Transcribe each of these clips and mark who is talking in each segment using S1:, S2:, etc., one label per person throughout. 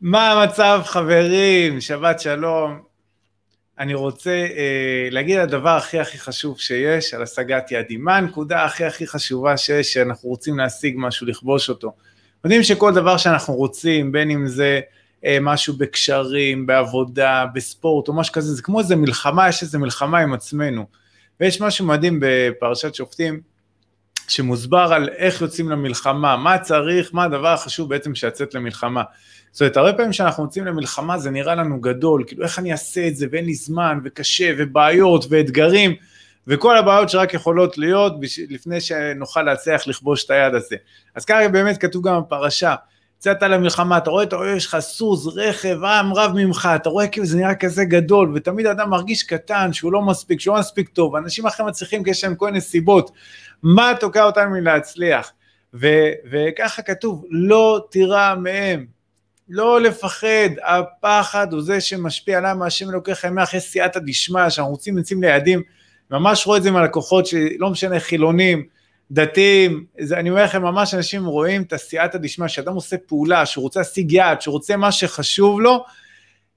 S1: מה המצב חברים? שבת שלום. אני רוצה אה, להגיד הדבר הכי הכי חשוב שיש על השגת יעדים. מה הנקודה הכי הכי חשובה שיש שאנחנו רוצים להשיג משהו, לכבוש אותו? יודעים שכל דבר שאנחנו רוצים, בין אם זה אה, משהו בקשרים, בעבודה, בספורט או משהו כזה, זה כמו איזה מלחמה, יש איזה מלחמה עם עצמנו. ויש משהו מדהים בפרשת שופטים, שמוסבר על איך יוצאים למלחמה, מה צריך, מה הדבר החשוב בעצם שיצאת למלחמה. זאת אומרת, הרבה פעמים כשאנחנו יוצאים למלחמה זה נראה לנו גדול, כאילו איך אני אעשה את זה ואין לי זמן וקשה ובעיות ואתגרים וכל הבעיות שרק יכולות להיות לפני שנוכל להצליח לכבוש את היד הזה. אז ככה באמת כתוב גם בפרשה, יצאת למלחמה, אתה רואה, אתה רואה, יש לך סוס, רכב, עם רב ממך, אתה רואה כאילו זה נראה כזה גדול, ותמיד האדם מרגיש קטן, שהוא לא מספיק, שהוא לא מספיק טוב, אנשים אחרים מצליחים כי יש להם כל מיני סיבות, מה תוקע אותנו מלהצליח? ו- וככה כתוב, לא תירא מהם, לא לפחד, הפחד הוא זה שמשפיע למה השם אלוקיך ימח, יש סייעתא דשמיא, שאנחנו רוצים לצים ליעדים, ממש רואה את זה מהלקוחות שלא משנה חילונים, דתיים, זה, אני אומר לכם ממש אנשים רואים את הסייעתא דשמיא, שאדם עושה פעולה, שהוא רוצה להשיג יעד, שהוא רוצה מה שחשוב לו,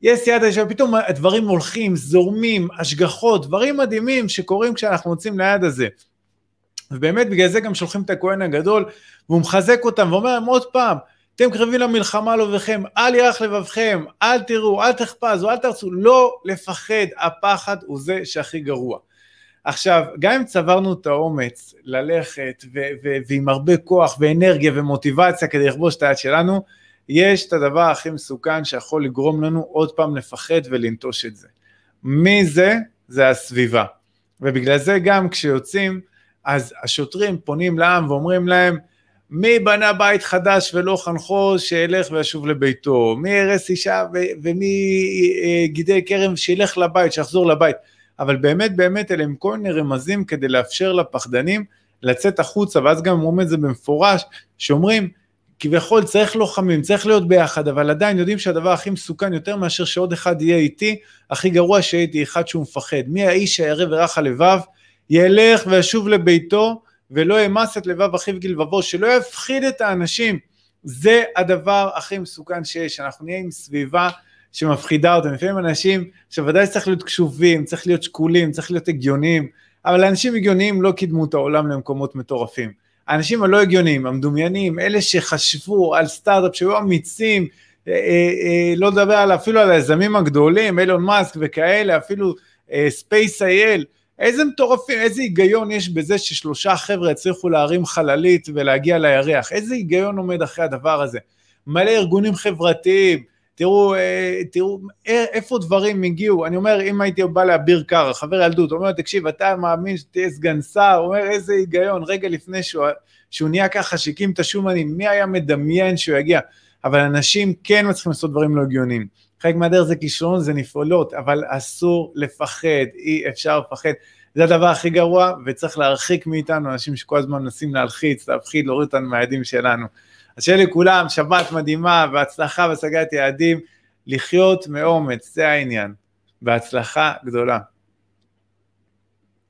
S1: יש סייעתא דשמיא, פתאום הדברים הולכים, זורמים, השגחות, דברים מדהימים שקורים כשאנחנו מוצאים ליד הזה. ובאמת בגלל זה גם שולחים את הכהן הגדול, והוא מחזק אותם ואומר להם עוד פעם, אתם קרבים למלחמה לבביכם, אל ירח לבבכם, אל תראו, אל תחפזו, אל תרצו, לא לפחד, הפחד הוא זה שהכי גרוע. עכשיו, גם אם צברנו את האומץ ללכת ו- ו- ועם הרבה כוח ואנרגיה ומוטיבציה כדי לכבוש את היד שלנו, יש את הדבר הכי מסוכן שיכול לגרום לנו עוד פעם לפחד ולנטוש את זה. מי זה? זה הסביבה. ובגלל זה גם כשיוצאים, אז השוטרים פונים לעם ואומרים להם, מי בנה בית חדש ולא חנכו שילך וישוב לביתו, מי הרס אישה ומי אה, גידל כרם שילך לבית, שיחזור לבית. אבל באמת באמת אלה הם כל מיני רמזים כדי לאפשר לפחדנים לצאת החוצה, ואז גם אומרים את זה במפורש, שאומרים, כביכול צריך לוחמים, צריך להיות ביחד, אבל עדיין יודעים שהדבר הכי מסוכן יותר מאשר שעוד אחד יהיה איתי, הכי גרוע שיהיה איתי אחד שהוא מפחד. מי האיש הירא ורך הלבב, ילך וישוב לביתו, ולא ימס את לבב אחיו גלבבו, שלא יפחיד את האנשים. זה הדבר הכי מסוכן שיש, שאנחנו נהיה עם סביבה שמפחידה אותם. לפעמים אנשים שוודאי צריך להיות קשובים, צריך להיות שקולים, צריך להיות הגיוניים, אבל אנשים הגיוניים לא קידמו את העולם למקומות מטורפים. האנשים הלא הגיוניים, המדומיינים, אלה שחשבו על סטארט-אפ, שהיו אמיצים, אה, אה, אה, לא לדבר על, אפילו על היזמים הגדולים, אילון מאסק וכאלה, אפילו SpaceIL, איזה מטורפים, איזה היגיון יש בזה ששלושה חבר'ה הצליחו להרים חללית ולהגיע לירח, איזה היגיון עומד אחרי הדבר הזה? מלא ארגונים חברתיים, תראו, אה, תראו איפה דברים הגיעו, אני אומר, אם הייתי בא לאביר קארה, חבר ילדות, אומר, תקשיב, אתה מאמין שתהיה סגן שר, אומר, איזה היגיון, רגע לפני שהוא, שהוא נהיה ככה, שהקים את השומנים, מי היה מדמיין שהוא יגיע? אבל אנשים כן מצליחים לעשות דברים לא הגיוניים. חלק מהדרך זה כישרון, זה נפעולות, אבל אסור לפחד, אי אפשר לפחד. זה הדבר הכי גרוע, וצריך להרחיק מאיתנו אנשים שכל הזמן מנסים להלחיץ, להפחיד, להוריד אותנו מהיעדים שלנו. אז שיהיה לכולם שבת מדהימה והצלחה בהשגת יעדים, לחיות מאומץ, זה העניין. בהצלחה גדולה.